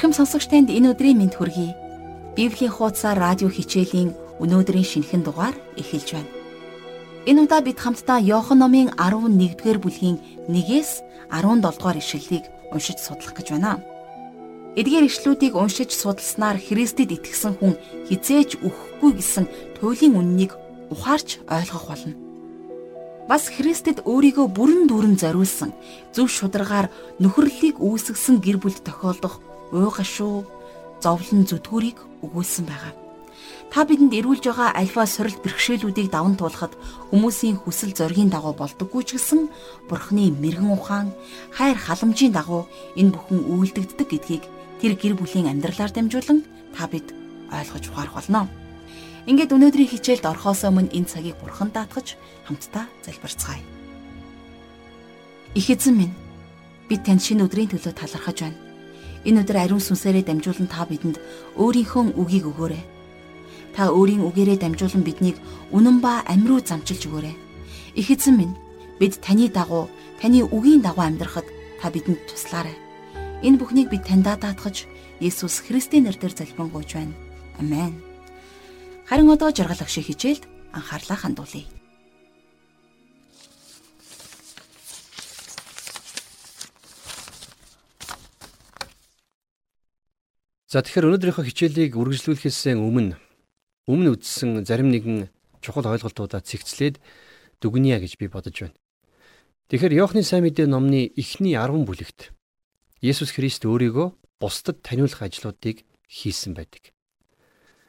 Эрхэм сонсогч танд энэ өдрийн мэнд хүргэе. Библийн хуудасаар радио хичээлийн өнөөдрийн шинэхэн дугаар эхэлж байна. Энэ удаа бид хамтдаа Иохан номын 11-р бүлгийн 1-ээс 17 дугаар ишлэлийг уншиж судлах гэж байна. Эдгээр ишлүүдийг уншиж судалснаар Христэд итгэсэн хүн хизээж өхгүй гэсэн туйлын үннийг ухаарч ойлгох болно. Бас Христэд өөрийгөө бүрэн дүүрэн зориулсан зөв шударгаар нөхөрлөлийг үүсгэсэн гэр бүл тохиолдох уйгашуу зовлон зүтгүүрийг өгүүлсэн байгаа. Та бидэнд ирүүлж байгаа альва сорилт бэрхшээлүүдийг даван туулахад хүмүүсийн хүсэл зоригийн дагуу болдоггүй ч гэсэн Бурхны мэрэгэн ухаан, хайр халамжийн дагуу энэ бүхэн үйлдэгддэг гэдгийг тэр гэр бүлийн амьдралаар дамжуулан та бид ойлгож ухаарах болно. Ингээд өнөөдрийн хичээлд орхоос өмнө энэ цагийг Бурхан даатгаж хамтдаа залбирцгаая. Их эзэн минь бид танд шинэ өдрийн төлөө талархаж байна Энэ өдөр ариун сүнсээрээ дамжуулан та бидэнд өөрийнхөө үгийг өгөөрэй. Та өөрийн үгээрээ дамжуулан биднийг үнэн ба амь руу замчилж өгөөрэй. Их эзэн минь бид таны дагуу таны үгийн дагуу амьдрахад та бидэнд туслаарай. Энэ бүхнийг бид таньдаа даатгаж Есүс Христийн нэрээр залбирanгуйж байна. Амен. Харин одоо жаргал агшиг хичээлд анхаарлаа хандуулъя. За тэгэхээр өнөөдрийнхөө хичээлийг үргэлжлүүлэхээс өмнө өмнө үздсэн зарим нэгэн чухал ойлголтуудаа цэгцлээд дүгнэе гэж би бодож байна. Тэгэхээр Иохны сайн мэдээ номны эхний 10 бүлэгт Есүс Христ өөрийгөө бусдад таниулах ажлуудыг хийсэн байдаг.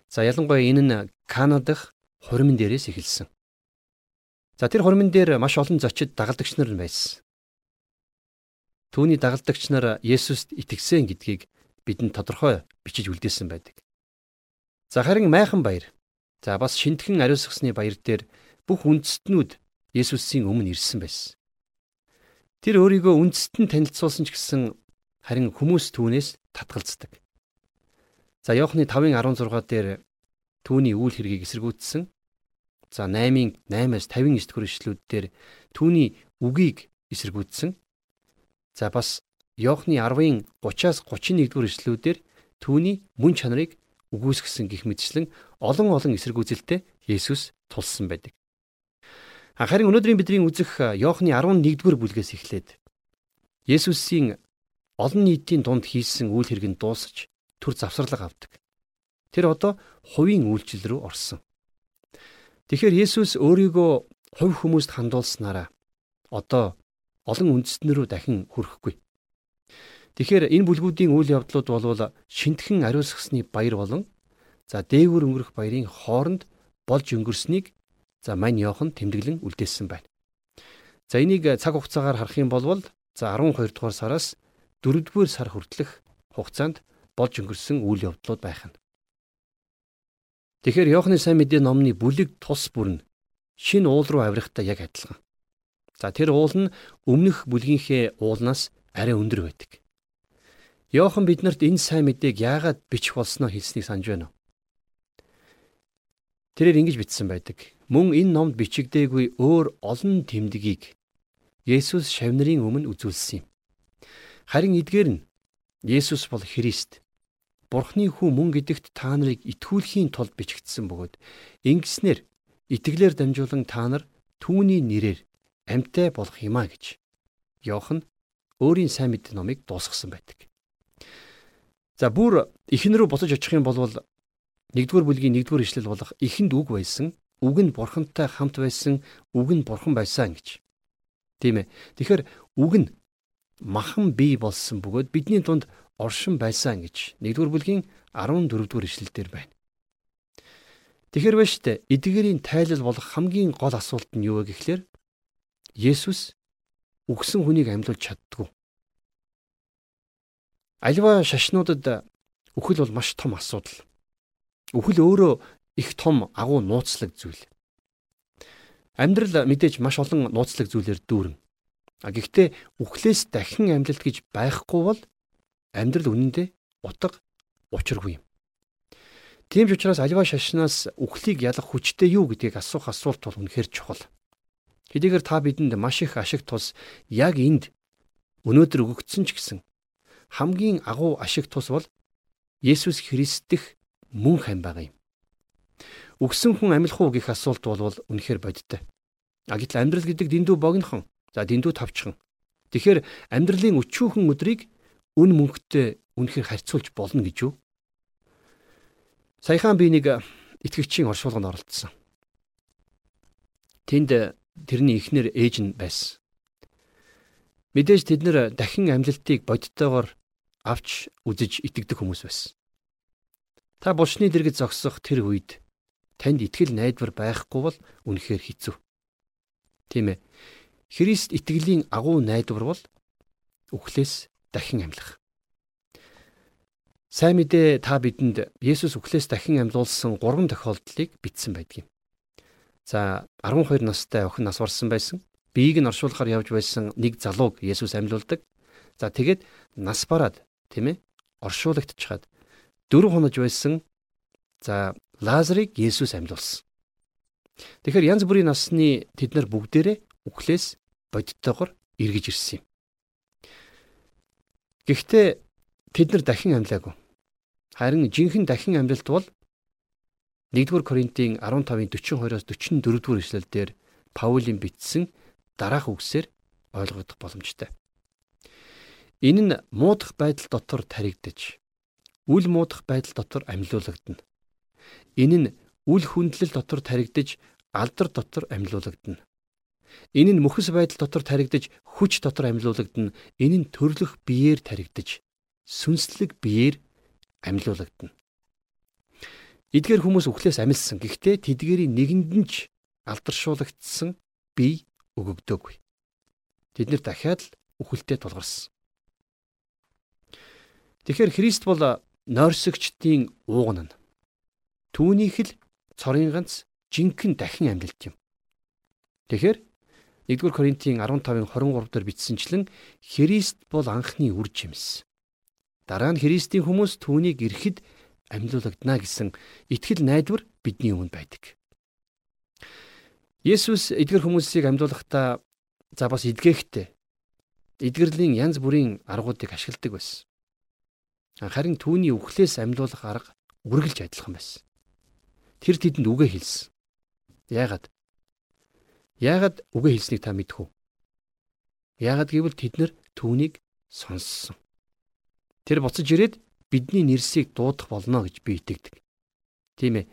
За ялангуяа энэ нь Канада дахь хуримн дээрээс эхэлсэн. За тэр хуримн дээр маш олон зочид дагалдагч нар байсан. Түүний дагалдагч нар Есүст итгэсэн гэдгийг бидэнд тодорхой бичиж үлдээсэн байдаг. За харин майхан баяр. За бас шинтхэн ариусгасны баяр дээр бүх үндэстнүүд Есүсийн өмнө ирсэн байсан. Тэр өөрийгөө үндэстэн танилцуулсан ч гэсэн харин хүмүүс түүнээс татгалздаг. За Иохны 5:16 дээр түүний үйл хэргийг эсэргүүцсэн. За 8-ын 8-аас 59 дэх ишлүүд дээр түүний үгийг эсэргүүцсэн. За бас Иохны 10-ын 30-аас 31-р эшлүүдээр түүний мөн чанарыг үгүйсгэсэн гих мэтчлэн олон олон эсэргүүцэлтэй Есүс тулсан байдаг. Харин өнөөдрийн бидний үзэх Иохны 11-р бүлгээс эхлээд Есүсийн олон нийтийн дунд хийсэн үйл хэрэг нь дуусаж төр завсарлага авдаг. Тэр одоо хувийн үйлчлэл рүү орсон. Тэгэхээр Есүс өөрийгөө хувь хүмүүст хандуулснараа одоо олон үндэстнэрүү дахин хүрэхгүй. Тэгэхээр энэ бүлгүүдийн үйл явдлууд болвол шинтхэн ариусгасны баяр болон за дээгүр өнгөрөх баярын хооронд болж өнгөрснийг за мань Йохан тэмдэглэн үлдээсэн байна. За энийг цаг хугацаагаар харах юм бол за 12 дугаар сараас 4 дугаар сар хүртэлх хугацаанд болж өнгөрсөн үйл явдлууд байх нь. Тэгэхээр Йоханы сайн мэдээ номны бүлэг тус бүр нь шин уул руу авирахтаа яг адилхан. За тэр уул нь өмнөх бүлгийнхээ уулнаас арай өндөр байдаг. Йохан биднэрт энэ сайн мэдээг яагаад бичих болсноо хэлснийг санаж байна уу? Тэрээр ингэж бичсэн байдаг. Мөн энэ номд бичигдээгүй өөр олон тэмдгийг Есүс шавнырын өмнө үзүүлсэн юм. Харин эдгээр нь Есүс бол Христ. Бурхны хүү мөн гэдэгт та нарыг итгүүлэхийн тулд бичигдсэн бөгөөд ингэснээр итгэлээр дамжуулан та нар түүний нэрээр амьтай болох юмаа гэж Йохан өөрийн сайн мэдээ номыг дуусгасан байдаг. За бүр ихэн рүү буцаж очих юм бол 1-р бүлгийн 1-р ишлэл болох ихэнд үг байсан, үг нь бурхантай хамт байсан, үг нь бурхан байсан гэж. Тийм ээ. Тэгэхээр үг нь махан бий болсон бөгөөд бидний дунд оршин байсан гэж 1-р бүлгийн 14-р ишлэлдэр байна. Тэгэхэр ба штэ эдгээрийн тайлал болох хамгийн гол асуулт нь юу вэ гэхлээр Есүс үгсэн хүнийг амьлуулж чаддгүй. Альва шашнуудад үхэл бол маш том асуудал. Үхэл өөрөө их том агуу нууцлаг зүйл. Амьдрал мэдээж маш олон нууцлаг зүйлээр дүүрэн. А гэхдээ үхлээс дахин амьдлалт гэж байхгүй бол амьдрал үнэндээ утга учиргүй юм. Тийм ч учраас альва шашнаас үхлийг ялах хүчтэй юу гэдгийг асуух асуулт бол үнэхээр чухал. Хэдийгээр та бидэнд маш их ашиг тус яг энд өнөөдөр өгөгдсөн ч гэсэн хамгийн агуу ашиг тус бол Есүс Христ дэх мөн хам байгаа юм. Өгсөн хүн амилах уу гэх асуулт бол үнэхээр бодиттой. А гэтэл амьдрал гэдэг дэндүү богинохон. За дэндүү тавчхан. Тэгэхээр амьдралын өчүүхэн өдрийг үн мөнхтэй үнэхээр харьцуулж болно гэж юу? Саяхан би нэг итгэгчийн оршуулганд оролцсон. Тэнд тэрний эхнэр ээж нь байсан. Мэдээж тэд нэр дахин амьлалтыг бодиттойгоор авч үзэж итгэдэг хүмүүс байсан. Та булчны дэргэд зогсох тэр үед танд итгэл найдвар байхгүй бол үнэхээр хэцүү. Тийм ээ. Христ итгэлийн агуу найдвар бол үхлээс дахин амьлах. Сайн мэдээ та бидэнд Есүс үхлээс дахин амьлуулсан 3 тохиолдлыг бичсэн байдаг юм. За 12 настай охин нас барсан байсан биеийг нь оршуулахаар явж байсан нэг залууг Есүс амьлуулдаг. За тэгээд нас бараад тийм ээ оршуулгадчихад дөрөв хонож байсан за Лазарыг Есүс амьлуулсан. Тэгэхээр янз бүрийн насны тэд нар бүгдээрээ үхлээс бодиттойгоор эргэж ирсэн юм. Гэхдээ тэд нар дахин амьлаагүй. Харин жинхэнэ дахин амьлалт бол 1-р Коринтын 15-ын 42-оос 44-р эшлэлдэр Паулийн бичсэн дараах үгсээр ойлгогдох боломжтой. Энэ нь муудах байдал дотор таригдж, үл муудах байдал дотор амьлуулагдана. Энэ нь үл хүндлэл дотор таригдж, алдар дотор амьлуулагдана. Энэ нь мөхөс байдал дотор таригдж, хүч дотор амьлуулагдана. Энэ нь төрлөх биеэр таригдж, сүнслэг биеэр амьлуулагдана. Эдгээр хүмүүс үхлээс амилсан. Гэхдээ тэдгээрийн нэгэнд нь ч алдаршуулагдсан бие өгөгдөөгүй. Тэд нэр дахиад л үхэлтэд тулгарсан. Тэгэхээр Христ бол нойрсогчдын ууган нь. Түүнийх л цорын ганц жинхэнэ дахин амьлалт юм. Тэгэхээр 1-р Коринтын 15-ын 23 дээр бичсэнчлэн Христ бол анхны үр жимс. Дараа нь Христийн хүмүүс түүнийг ирэхэд амьлуулагдана гэсэн итгэл найдвар бидний өмнө байдаг. Есүс эдгэр хүмүүсийг амьдуулахдаа за бас эдгэхтэй эдгэрлийн янз бүрийн аргуудыг ашигладаг байсан. Харин түүний үхлээс амьдуулах арга үргэлж адилхан байсан. Тэр тэдэнд үгээ хэлсэн. Яагаад? Яагаад үгээ хэлснийг та мэдэх үү? Яагаад гэвэл тэд нар түүнийг сонссон. Тэр буцаж ирээд бидний нэрсийг дуудах болно гэж би итгэдэг. Тийм ээ.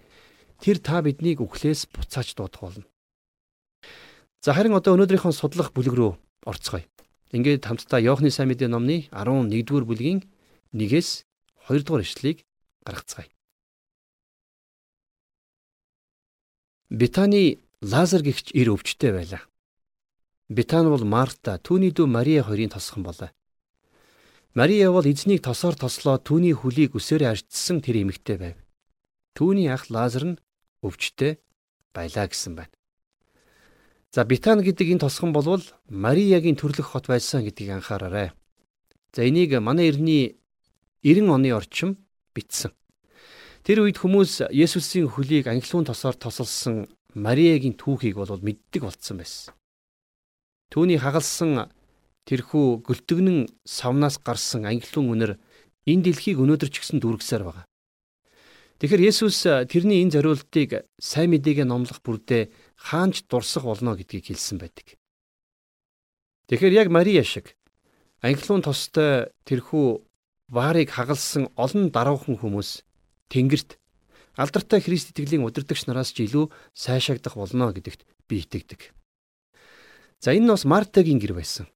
Тэр та биднийг үхлээс буцааж дуудах болно. За харин одоо өнөөдрийнхөө судлах бүлэг рүү орцгоё. Ингээд хамтдаа Иохны сайн мэдээ номны 11-р бүлгийн 1-ээс 2-р эшлэлийг гаргацгаая. Битаны Лазар гихч ир өвчтэй байлаа. Битан бол Марта, түүний дүү Мария хоёрын тосхон болоо. Мария бол эзнийг тосоор тослоо түүний хөлийг өсөөрөө арчсан тэр эмэгтэй байв. Түүний ах Лазар нь өвчтэй байлаа гэсэн байна. За Битан гэдэг энэ тосгон болвол Мариягийн төрлөх хот байсан гэдгийг анхаараарай. За энийг манай эртний 90 оны орчим бичсэн. Тэр үед хүмүүс Есүсийн хөлийг анхлуун тосоор тосолсон Мариягийн түүхийг бол мэддэг болцсон байсан. Түүний хагалсан тэрхүү гөлтгөнэн савнаас гарсан анхлуун үнэр энэ дэлхийг өнөөдөр ч гэсэн дүүргсээр байгаа. Тэгэхээр Есүс тэрний энэ зориултыг сайн мэдээгээ номлох бүрдээ хаанч дурсах болно гэдгийг хэлсэн байдаг. Тэгэхээр яг Мария шиг анхлуун тостой тэрхүү ваарыг хагалсан олон даруухан хүмүүс Тэнгэрт алдартай Христ итгэлийн удирдагч нараас ч илүү сайшаагдах болно гэдэгт би итгэдэг. За энэ нь бас Мартагийн гэр байсан.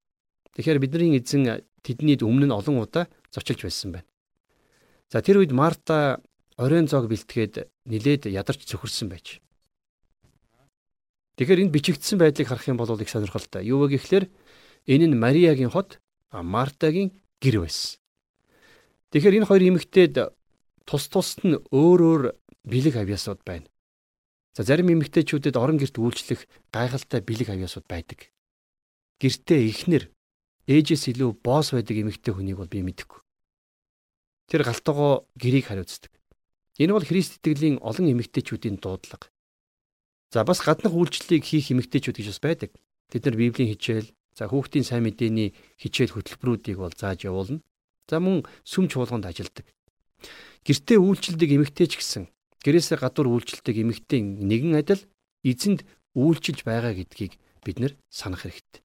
Тэгэхээр бидний эзэн тэдний өмнө нь олон удаа зочилж байсан байна. За тэр үед Марта оройн зоог бэлтгээд нилээд ядарч цөхөрсөн байж. Тэгэхээр энд бичигдсэн байдлыг харах юм бол их сонирхолтой. Юу вэ гэхлээр энэ нь Мариагийн хот, Мартагийн гэр байсан. Тэгэхээр энэ хоёр эмэгтэйд тус тусад нь өөр өөр бэлэг авьяасууд байна. За зарим эмэгтэйчүүдэд орон герт үйлчлэх гайхалтай бэлэг авьяасууд байдаг. Гэртээ ихнэр ээжээс илүү боос байдаг эмэгтэй хүнийг бол би мэдэхгүй. Тэр галтгоо гэрийг хариуцдаг. Энэ бол Христ итгэлийн олон эмэгтэйчүүдийн дуудлага. За бас гаднах үйлчлэлийг хийх эмэгтэйчүүд гэж бас байдаг. Тэд нар Библийн хичээл, за хүүхдийн сайн мэдээний хичээл хөтөлбөрүүдийг бол зааж явуулна. За мөн сүм чуулганд ажилдаг. Гэртээ үйлчлдэг эмэгтэй ч гэсэн гэрээсээ гадуур үйлчлдэг эмэгтэй нэгэн адил эзэнд үйлчилж байгаа гэдгийг бид нэр санах хэрэгтэй.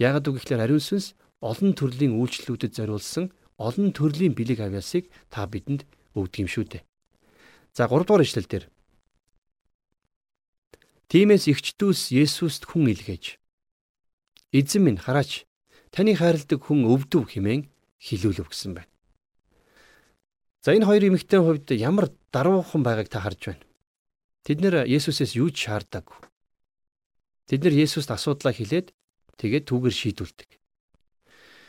Яагад үг гэхээр ариун сүнс олон төрлийн үйлчлэлүүдэд зориулсан олон төрлийн бэлэг авьяасыг та бидэнд өгдөг юм шүү дээ. За 3 дугаар ишлэл дээр Тимээс эгчдүүс Есүст хүн илгээж Эзэн минь хараач таны хайрладаг хүн өвдөв хэмээн хилүүлв гэсэн байна. За энэ хоёр эмэгтэй хувьд ямар даруухан байгааг та харж байна. Тэд нэр Есүсээс юу ч шаарддаг. Тэд нэр Есүст асуудлаа хэлээд тэгээд түүгээр шийдүүлдэг.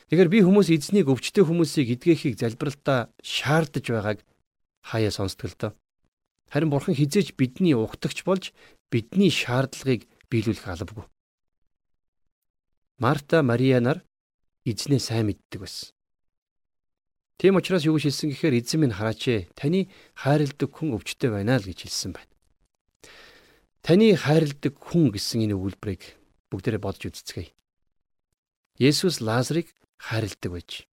Тэгэхээр би хүмүүс эзнийг өвчтөе хүмүүсийг эдгэхийг залбиралтаа шаардаж байгааг хаяа сонсдог л доо. Харин бурхан хизээж бидний угтагч болж бидний шаардлагыг биелүүлэх албагүй. Марта, Мария нар эзнээ сайн мэддэг байсан. Тийм учраас юу гэж хэлсэн гэхээр эзэн минь хараач ээ таны хайрладаг хүн өвчтөе байна л гэж хэлсэн байна. Таны хайрладаг хүн гэсэн энэ өгүүлбэрийг бүгдээрээ бодж үзцгээе. Есүс Лазарыг хайрладаг байж.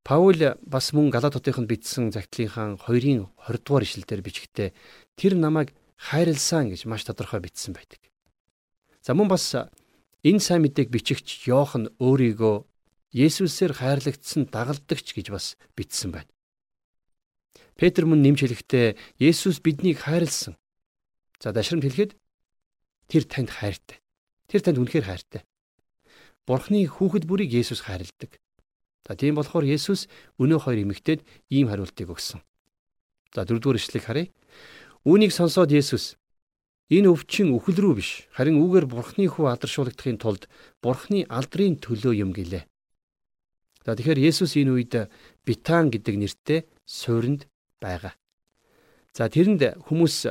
Паул бас мөн Галатотынд бичсэн загтлынхаа 2-ын 20 дугаар ишлэлээр бичгтээ тэр намайг хайрлсан гэж маш тодорхой бичсэн байдаг. За мөн бас энэ сайн мэдээг бичигч Йохан өөрийгөө Есүсээр хайрлагдсан дагалдагч гэж бас бичсэн байна. Петр мөн нэмж хэлэхдээ Есүс биднийг хайрлсан. За дашрамт хэлэхэд тэр танд хайртай. Тэр танд үнэхээр хайртай. Бурхны хүүхэд бүрийг Есүс хайрладаг. За тийм болохоор Есүс өнөө хоёр эмэгтэйд ийм хариултыг өгсөн. За дөрөвдүгээр ишлэгийг харъя. Үүнийг сонсоод Есүс энэ өвчин үхэл рүү биш харин үүгээр Бурхны хүү алдаршуулгадахын тулд Бурхны алдрын төлөө юм гэлээ. За тэгэхээр Есүс энэ үед Битан гэдэг нэртэй суурьнд байгаа. За тэрэнд хүмүүс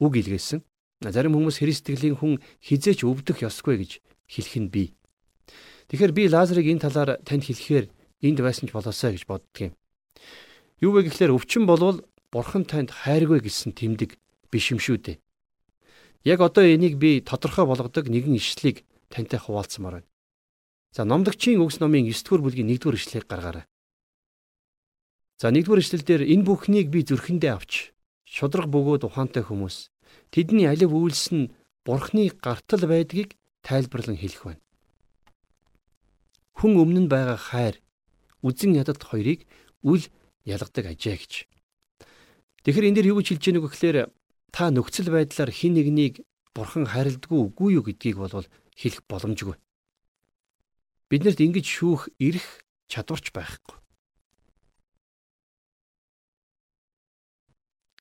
үг илгээсэн. Зарим хүмүүс Христтгэлийн хүн хизээч өвдөх ёсгүй гэж хэлэх нь бий. Тэгэхээр би Лазарыг энэ талаар танд хэлэхээр энд байсан ч болоосаа гэж боддөг юм. Юу вэ гэхээр өвчин болвол бурхан танд хайргүй гэсэн тэмдэг биш юм шүү дээ. Яг одоо энийг би тодорхой болгодог нэгэн ишлийг тантай хуваалцмаар байна. За номдогчийн өгс номын 9 дугаар бүлгийн 1 дугаар ишлэгийг гаргаарай. За 1 дугаар ишлэлдэр энэ бүхнийг би зүрхэндээ авч шудраг бөгөөд ухаантай хүмүүс тэдний алив үйлс нь бурхны гартал байдгийг тайлбарлан хэлэх байна хүн өмнө нь байгаа хайр үзэн ядад хоёрыг үл ялгадаг ажээ гэж. Тэгэхээр энэ дэр юу гэж хэлж байгааг гэхээр та нөхцөл байдлаар хин нэгнийг бурхан харилдгүй үгүй юу гэдгийг бол хэлэх боломжгүй. Биднэрт ингэж шүүх эрх чадварч байхгүй.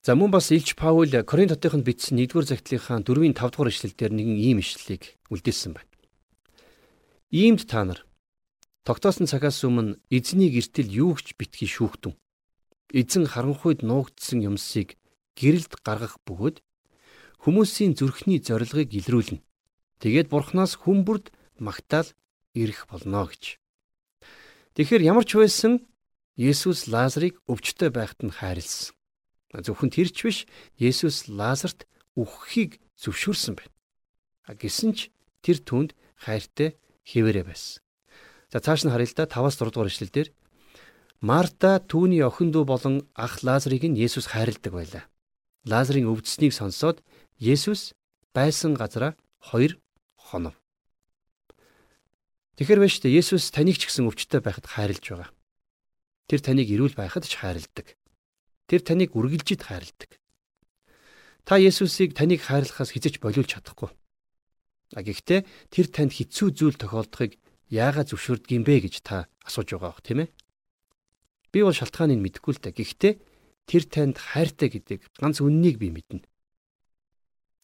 За мөн бас Илч Паул Коринт хотынд бичсэн 1-р загтлынхаа 4-ийн 5-р ишлэлдэр нэгэн ийм ишлэлийг үлдээсэн байна. Иймд та нар Тогтоосон цагаас өмнө эзний гертэл юу ч битгий шүүхтэн. Эзэн харанхуйд нуугдсан юмсыг гэрэлд гаргах бөгөөд хүмүүсийн зүрхний зорилгыг илрүүлнэ. Тэгээд бурхнаас хүмүүрд магтаал ирэх болно гэж. Тэгэхээр ямар ч байсан Есүс Лазарыг өвчтөй байхад нь хайрлсан. Зөвхөн тэр ч биш Есүс Лазарт үххийг зөвшөөрсөн байна. А гисэн ч тэр түнд хайртай хэвээрээ байсан. За цааш нь харъя л да 5-аас 6 дугаар ишлэл дээр Марта түүний охин дүү болон ах Лазарыг нь Есүс хайрладаг байлаа. Лазарын өвдсөнийг сонсоод Есүс байсан газараа хоёр хонов. Тэгэхэр байна шүү дээ. Есүс таныг ч гэсэн өвчтөй байхад хайрлаж байгаа. Тэр таныг эрүүл байхад ч хайрладаг. Тэр таныг үргэлжид хайрладаг. Та Есүсийг таныг хайрлахаас хизэж болиулж чадахгүй. А гэхдээ тэр танд хэцүү зүйл тохиолдохыг яагаад зөвшөөрдөг юм бэ гэж та асууж байгаа бох тийм ээ. Би бол шалтгааныг мэдэхгүй л да. Гэхдээ тэр танд хайртай гэдэг ганц үннийг би мэднэ.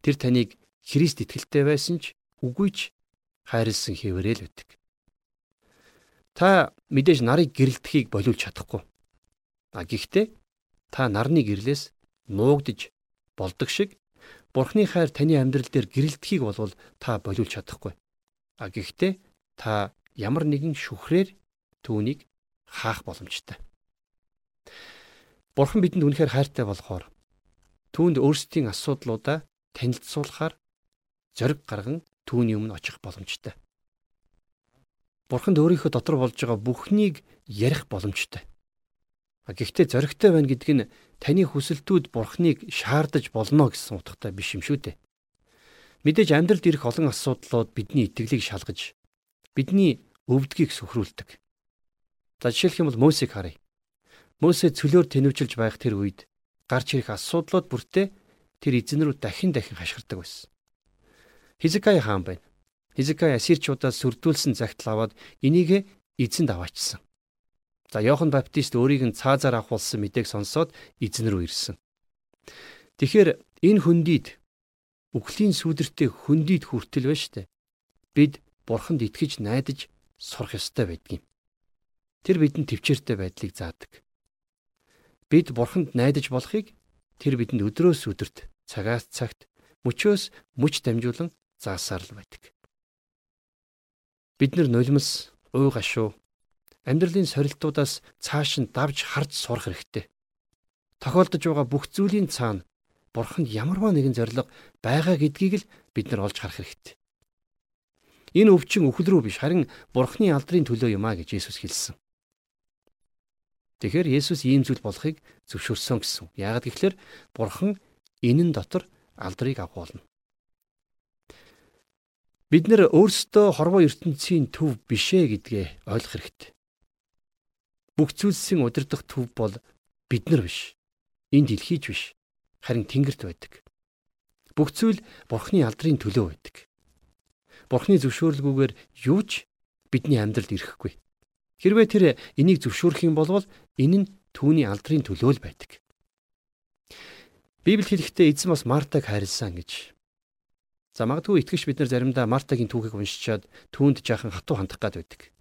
Тэр таныг Христ итгэлтэй байсан ч үгүй ч хайрлсан хэвээрэл өгдөг. Та мэдээж нарыг гэрэлдэхийг болиулж чадахгүй. А гэхдээ та нарны гэрлээс нуугдж болдог шиг Бурхны хайр таны амьдрал дээр гэрэлдэхийг болвол та болиулж чадахгүй. А гэхдээ та ямар нэгэн шүхрээр түүнийг хаах боломжтой. Бурхан бидэнд үнэхээр хайртай болохоор түүнд өөрсдийн асуудлуудаа танилцуулахаар зориг гарган түүний өмнө очих боломжтой. Бурханд өөрийнхөө дотор болж байгаа бүхнийг ярих боломжтой. Гэхдээ зоригтой байна гэдг нь таны хүсэлтүүд Бурханыг шаардаж болно гэсэн утгатай биш юм шүү дээ. Мэдээж амьдралд ирэх олон асуудлууд бидний итгэлийг шалгаж бидний өвдгийг сөхрүүлдэг. За жишээлх юм бол Мосийг харъя. Мосе цөлөөр тэнвчилж байх тэр үед гарч ирэх асуудлууд бүртээ тэр эзэн рүү дахин дахин хашгирдаг байсан. Хизикай хаан байна. Хизикай асирчуудаас сүрдүүлсэн загтал аваад энийг эзэнд аваачсан. За Иохан Баптист өөрийг нь цаазаар авахулсан мэдээг сонсоод эзэн рүү ирсэн. Тэгэхээр энэ хөндийд үхлийн сүудэртэй хөндийд хүртэл байна штэ. Бид бурханд итгэж найдаж сурах ёстой байдгийг. Тэр бидэнд төвчээртэй байдлыг заадаг. Бид бурханд найдаж болохыг тэр бидэнд өдрөөс өдөрт цагаас цагт мөчөөс мөч дамжуулан заасаар л байдаг. Бид нар нулимс, уй гашуу амьдралын сорилтуудаас цааш нь давж харж сурах хэрэгтэй. Тохиолдож байгаа бүх зүйлийн цаана бурханд ямарваа нэгэн зориг байгаа гэдгийг л бид нар олж харах хэрэгтэй. Энэ өвчин үхэл рүү биш харин бурхны алдрын төлөө юм а гэж Есүс хэлсэн. Тэгэхээр Есүс ийм зүйл болохыг зөвшөөрсөн гэсэн. Яагаад гэвэл бурхан энэн дотор алдрыг авах болно. Бид нэр өөрсдөө хорвоо ертөнцийн төв бишээ гэдгээ ойлгох хэрэгтэй. Бүх зүйлсийн удирдах төв бол бид нар биш. Энэ дэлхийч биш харин тэнгэрт байдаг. Бүх зүйл Бурхны алдрын төлөө байдаг. Бурхны зөвшөөрлгүйгээр юу ч бидний амьдралд ирэхгүй. Хэрвээ тэр энийг зөвшөөрөх юм бол энэ нь түүний алдрын төлөө л байдаг. Библи хэлэхдээ эзэн бас Мартаг хайрлсан гэж. За магадгүй итгэж бид нар заримдаа Мартагийн түүхийг уншичаад түүнд жаахан хатуу хандах гад байдаг.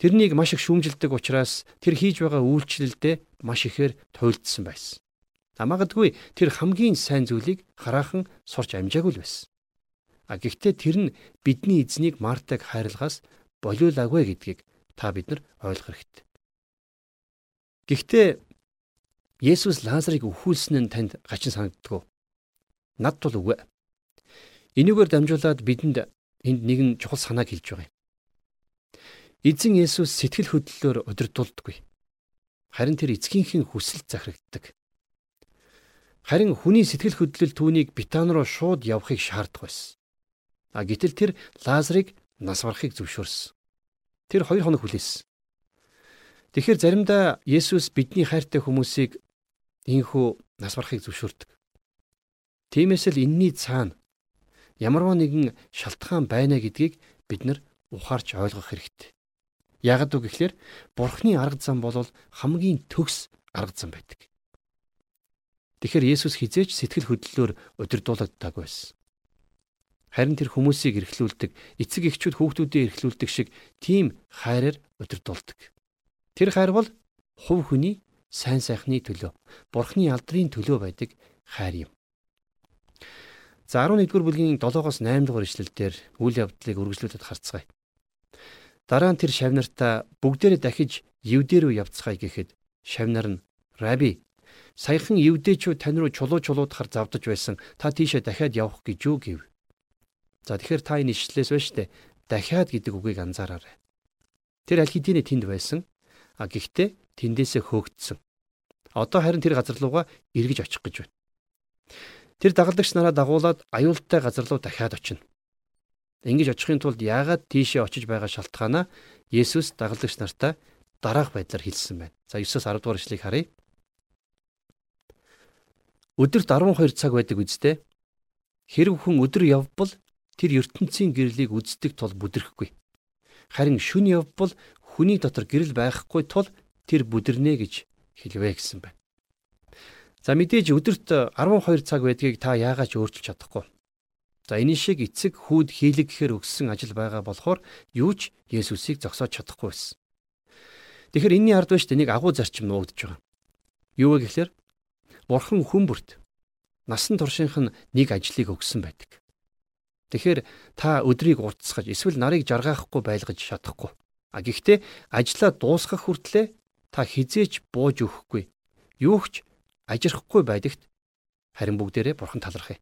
Тэрнийг маш их шүүмжилдэг учраас тэр хийж байгаа үйлчлэлдээ маш ихээр туйлдсан байсан. Амагадгүй тэр хамгийн сайн зүйлийг хараахан сурч амжаагүй л байсан. А гэхдээ тэр нь бидний эзнийг Мартаг хайрлахаас болиулаагүй гэдгийг та бид нар ойлгох хэрэгтэй. Гэхдээ Есүс Лазарыг өхүүлсэн нь танд гачин санагддаг уу? Над тул үгүй. Энийгээр дамжуулаад бидэнд энд нэгэн чухал санааг хэлж байгаа юм. Эзэн Есүс сэтгэл хөдлөлөөр удирдуулдаггүй. Харин тэр эцгийнхээ хүсэлт захирагддаг. Харин хүний сэтгэл хөдлөл түүнийг Битан руу шууд явахыг шаарддаг байсан. А гэтэл тэр Лазарыг нас барахыг зөвшөөрсөн. Тэр хоёр хоног хүлээсэн. Тэгэхээр заримдаа Есүс бидний хайртай хүмүүсийг инхүү нас барахыг зөвшөөрдөг. Тиймээс л энэний цаана ямарваа нэгэн шалтгаан байна гэдгийг бид нар ухаарч ойлгох хэрэгтэй. Ягд үг гэхлээр Бурхны арга зам бол хамгийн төгс арга зам байдаг. Тэгэхээр Есүс хизээч сэтгэл хөдлөлөөр удирдуулагддаг байсан. Харин тэр хүмүүсийг эрхлүүлдэг, эцэг эхчүүд хүүхдүүдээ эрхлүүлдэг шиг тийм хайраар удирдуулдаг. Тэр хайр бол хувь хүний сайн сайхны төлөө, Бурхны алдрын төлөө байдаг хайр юм. За 11-р бүлгийн 7-оос 8-р ишлэлдэр үйл явдлыг үргэлжлүүлээд харцгаая. Дараа нь тэр шавнартаа бүгдээрээ дахиж евдээ рүү явцгаая гэхэд шавнар нь "Раби, саяхан евдээчүүд тань руу чулуу чулуудахаар завдаж байсан. Та тийшээ дахиад явах гэж юу гэв. За тэгэхээр та энэ ишлээс байна штэ. Дахиад гэдэг үгийг анзаараарай. Тэр аль хэдийн тэнд байсан. А гэхдээ тэндээсээ хөөгдсөн. Одоо харин тэр газар руугаа эргэж очих гэж байна. Тэр дагалдагч нараа дагуулад аюултай газар руу дахиад очино. Ингэж очихын тулд яагаад тийшээ очиж байгаа шалтгаанаа Есүс дагалдагч нартаа дараах байдлаар хэлсэн байна. За 9-оос 10 дугаар ишлэгийг харъя. Өдөрт 12 цаг байдаг үсттэй. Хэрв хүн өдөр явбал тэр ертөнцийн гэрлийг үздэг тул бүдрэхгүй. Харин шүн явбал хүний дотор гэрэл байхгүй тул тэр бүдэрнэ гэж хэлвэ гэсэн байна. За мэдээж өдөрт 12 цаг байдгийг та яагаад ч өөрчилж чадахгүй. За энэ шиг эцэг хүүд хийлэг гэхээр өгсөн ажил байгаа болохоор юу ч Есүсийг зогсоож чадахгүй байсан. Тэгэхээр энэний ард биш нэг агуу зарчим нуугдж байгаа. Юу вэ гэхээр Бурхан хүн бүрт насан туршийнх нь нэг ажлыг өгсөн байдаг. Тэгэхээр та өдрийг уртасгаж эсвэл нарыг жаргаахгүй байлгаж чадахгүй. А гэхдээ ажлаа дуусгах хүртлээр та хизээч бууж өгөхгүй. Юу ч ажирахгүй байдагт харин бүгдээрээ бурхан талархъя.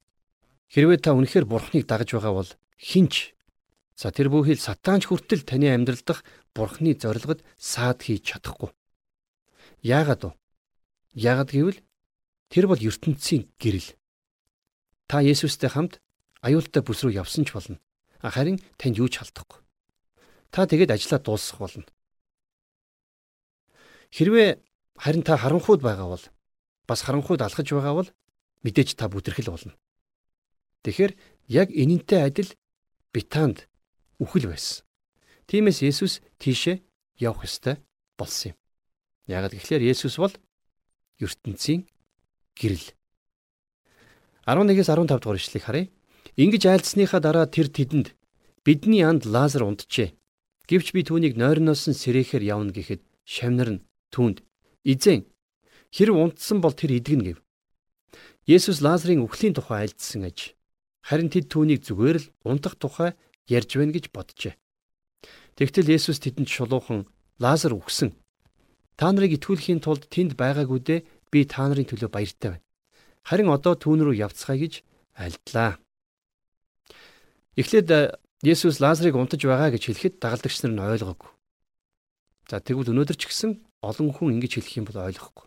Хэрвээ та үнэхээр бурханыг дагаж байгаа бол хинч За тэр бүхэл сатаанч хүртэл таны амьдрал дах бурхны зорилгод саад хийж чадахгүй. Яагаад вэ? Яагаад гэвэл тэр бол ертөнцийн гэрэл. Та Есүстэй хамт аюултай бүс рүү явсан ч болно. Харин танд юу ч халдахгүй. Та тэгээд ажлаа дуусгах болно. Хэрвээ харин та харанхуйд байгаа бол бас харанхуйд алхаж байгаа бол мэдээж та бүдэрхэл болно. Тэгэхээр яг энэнтэй адил битаанд үхэл байсан. Тиймээс Есүс тийшээ явах ёстой болсон юм. Яагаад гэвэл Есүс бол ертөнцийн гэрэл. 11-ээс 15 дугаар ишлэгийг харъя. Ингиж айлцсныхаа дараа тэр тэдэнд бидний анд Лазар унтжээ. Гэвч би түүнийг нойрноос нь сэрэхээр явна гэхэд шавнар нь түүнд "Изэн хэрв унтсан бол тэр идэгнэ" гэв. Есүс Лазарын үхлийн тухай айлдсан аж. Харин тэд түүнийг зүгээр л унтах тухай ярьж байна гэж боджээ. Тэгтэл Есүс тэдэнд шулуухан Лазар үхсэн. Та нарыг итгүүлэхийн тулд тэнд байгаагүй дээ би та нарын төлөө баяртай байна. Харин одоо түүн рүү явцгаая гэж альдлаа. Эхлээд э, Есүс Лазарыг унтаж байгаа гэж хэлэхэд дагалдагч нар нь ойлгоогүй. За тэгвэл өнөөдөр ч гэсэн олон хүн ингэж хэлэх юм бол ойлгохгүй.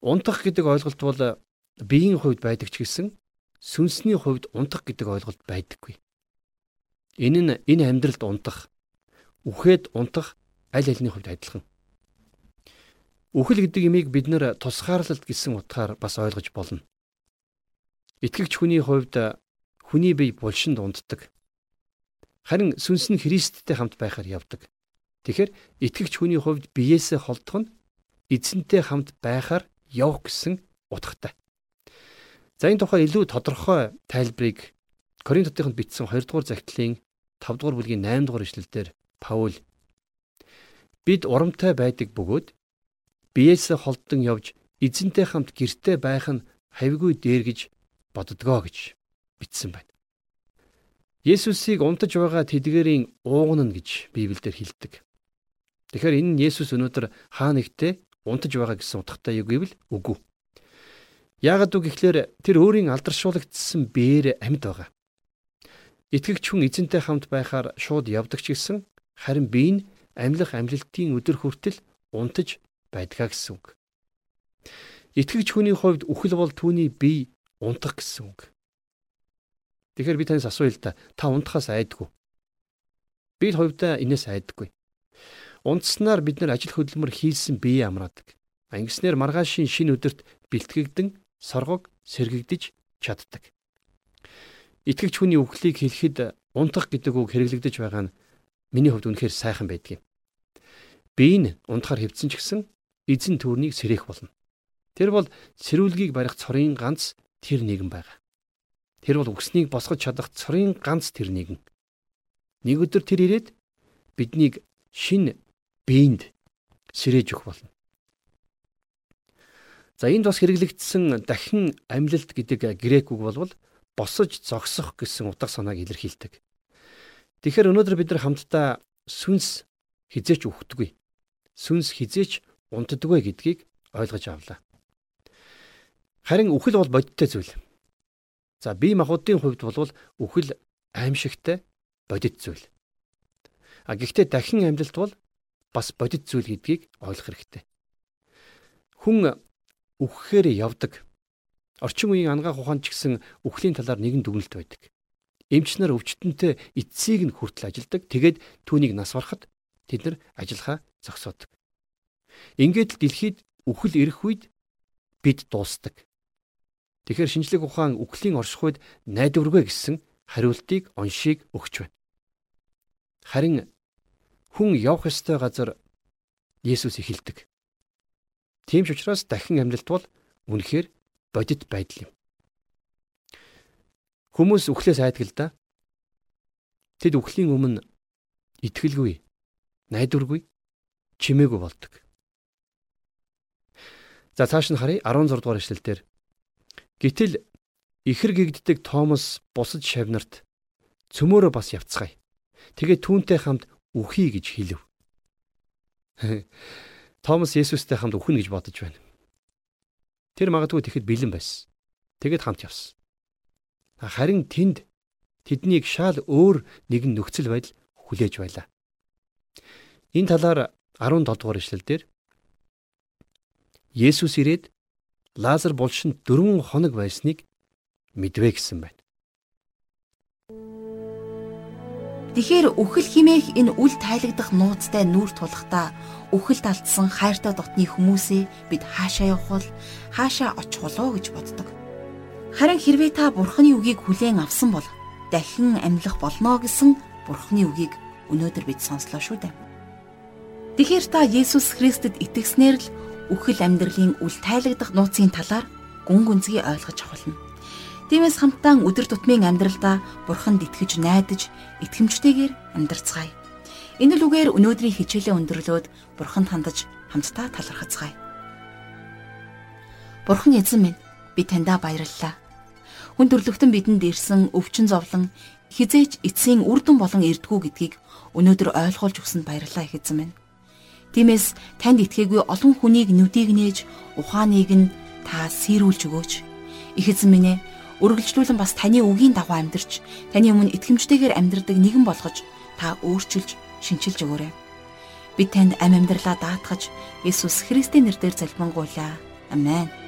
Унтах гэдэг ойлголт бол э, биеийн хувьд байдаг ч гэсэн сүнсний хувьд унтах гэдэг ойлголт байдаггүй. Энэ нь энэ амьдралд унтах, үхээд унтах аль альны хувьд адилхан. Үхэл гэдэг имийг бид нэр тусгаарлалт гэсэн утгаар бас ойлгож болно. Итгэгч хүний хувьд хүний бие булшинд унтдаг. Харин сүнс нь Христтэй хамт байхаар явдаг. Тэгэхээр итгэгч хүний хувьд биеэсээ холдох нь эзэнтэй хамт байхаар явах гэсэн утгатай. За энэ тухай илүү тодорхой тайлбарыг Коринтотынд бичсэн 2 дугаар захидлын 5 дугаар бүлгийн 8 дугаар ишлэлдэр Паул бид урамтай байдаг бөгөөд биеэс холдон явж эзэнтэй хамт гэрте байх нь хавьгүй дээр гэж боддгоо гэж бичсэн байна. Есүсийг унтаж байгаа тэдгэрийн уугнана гэж Библиэлд хэлдэг. Тэгэхээр энэ нь Есүс өнөөдөр хаа нэгтээ унтаж байгаа гэсэн утгатай юу гэвэл үгүй. Яагад үг гэхлээр тэр өөрийн алдаршуулгдсан биеэр амьд байгаа. Итгэгч хүн эзэнтэй хамт байхаар шууд явдаг ч гэсэн харин бие нь амьлах амьлалтын өдөр хүртэл унтаж байдгаа гэсэн үг. Итгэгч хүний хувьд үхэл бол түүний бие унтах гэсэн үг. Тэгэхээр би танаас асууя л да. Та унтахаас айдгүй. Би хувьдаа инээс айдаггүй. Унтснаар бид нар ажил хөдөлмөр хийсэн бие амраадаг. Ангиснээр маргаашийн шинэ өдөрт бэлтгэгдэн соргог сэргэгдэж чаддаг. Итгэгч хүний үхлийг хэлэхэд унтах гэдэг үг хэрэглэгдэж байгаа нь миний хувьд үнэхээр сайхан байдаг юм. Бие нь унтахаар хэвдсэн ч гэсэн эзэн төрнийг сэрэх болно. Тэр бол сэрүүлгийг барих цорын ганц тэр нэгэн байгаа. Тэр бол үгснийг босгож чадах цорын ганц тэр нэгэн. Нэг өдөр тэр ирээд биднийг шин биеинд сэрэж өгөх болно. За энд бас хэрэглэгдсэн дахин амьлалт гэдэг грек үг болвол босож зогсох гэсэн утга санааг илэрхийлдэг. Тэгэхээр өнөөдөр бид нар хамтдаа сүнс хизээч үхдэггүй. Сүнс хизээч унтдаггүй гэдгийг ойлгож авлаа. Харин үхэл бол бодиттой зүйл. За бие махбодын хувьд бол үхэл аимшигтай бодит зүйл. А гэхдээ дахин амьдлалт бол бас бодит зүйл гэдгийг ойлгох хэрэгтэй. Хүн үхэхээр явдаг Орчин үеийн ангаах ухаан ч гэсэн үхлийн талаар нэгэн дүгнэлт байдаг. Эмч нар өвчтөнтэй эцсийг нь хүртэл ажилдаг. Тэгээд түүнийг нас барахад тэд нар ажиллахаа зогсоодог. Ингээд л дэлхийд үхэл ирэх үед бид дуустдаг. Тэгэхээр шинжлэх ухаан үхлийн орших үед найдваргүй гэсэн хариултыг оншийг өгч байна. Харин хүн явах ёстой газар Есүс эхэлдэг. Тийм ч учраас дахин амьдлалт бол үнэхээр бодит байдал юм. Хүмүүс үхлээс айдаг л да. Тэд үхлийн өмнө итгэлгүй, найдваргүй, чимээгүй болдог. За цааш нь харъя 16 дугаар эшлэлдэр. Гэтэл ихэр гэгддэг Томас бусад шавнарт цөмөөрөө бас явцгаая. Тэгээ түүнтэй хамт үхий гэж хэлв. Томас Есүстэй хамт үхнэ гэж бодож байна. Тэр магадгүй тэгэхэд бэлэн байсан. Тэгэд хамт явсан. Харин тэнд тэднийг шал өөр нэгэн нөхцөл байдал хүлээж байлаа. Энэ талаар 17 дугаар ишлэлдэр Есүс ирээд Лазар булшинд 4 хоног байсныг мэдвэ гэсэн байна. Тэгэхээр үхэл химээх энэ үл тайлагдах нууцтай нүүр тулахдаа үхэлд алдсан хайртай дотны хүмүүсээ бид хаашаа явах бол хаашаа очих болоо гэж боддог. Харин хэрвээ та бурхны үгийг хүлээн авсан бол дахин амьлах болно гэсэн бурхны үгийг өнөөдөр бид сонслоо шүү дээ. Тэгэхээр та Есүс Христэд итгэснээр л үхэл амьдралын үл тайлагдах нууцын талаар гүн гүнзгий ойлгож авахлна. Тиймээс хамтдаа өдөр тутмын амьдралдаа бурханд итгэж найдаж итгэмжтэйгээр амьдарцгаая. Энэ л үгээр өнөөдрийн хичээлээ өндөрлөөд бурханд хандаж хамтдаа талархацгаая. Бурхан эзэн минь би таньда баярлалаа. Хүн төрлөختөн бидэнд ирсэн өвчин зовлон хизээч эцсийн үрдэн болон эрдгүү гэдгийг өнөөдөр ойлгуулж өгсөнд баярлалаа их эзэн минь. Тиймээс танд итгээгүй олон хүнийг нүдийг нээж ухааныг нь та сэрүүлж өгөөч. Их эзэн минь ээ үргэлжлүүлэн бас таны үгийн дагуу амьдарч таны өмнө итгэмжтэйгээр амьдрдаг нэгэн болгож та өөрчилж шинчилж өгөөрэй. Бид танд амь амьдралаа даатгаж Есүс Христийн нэрээр залбирanгуйлаа. Амен.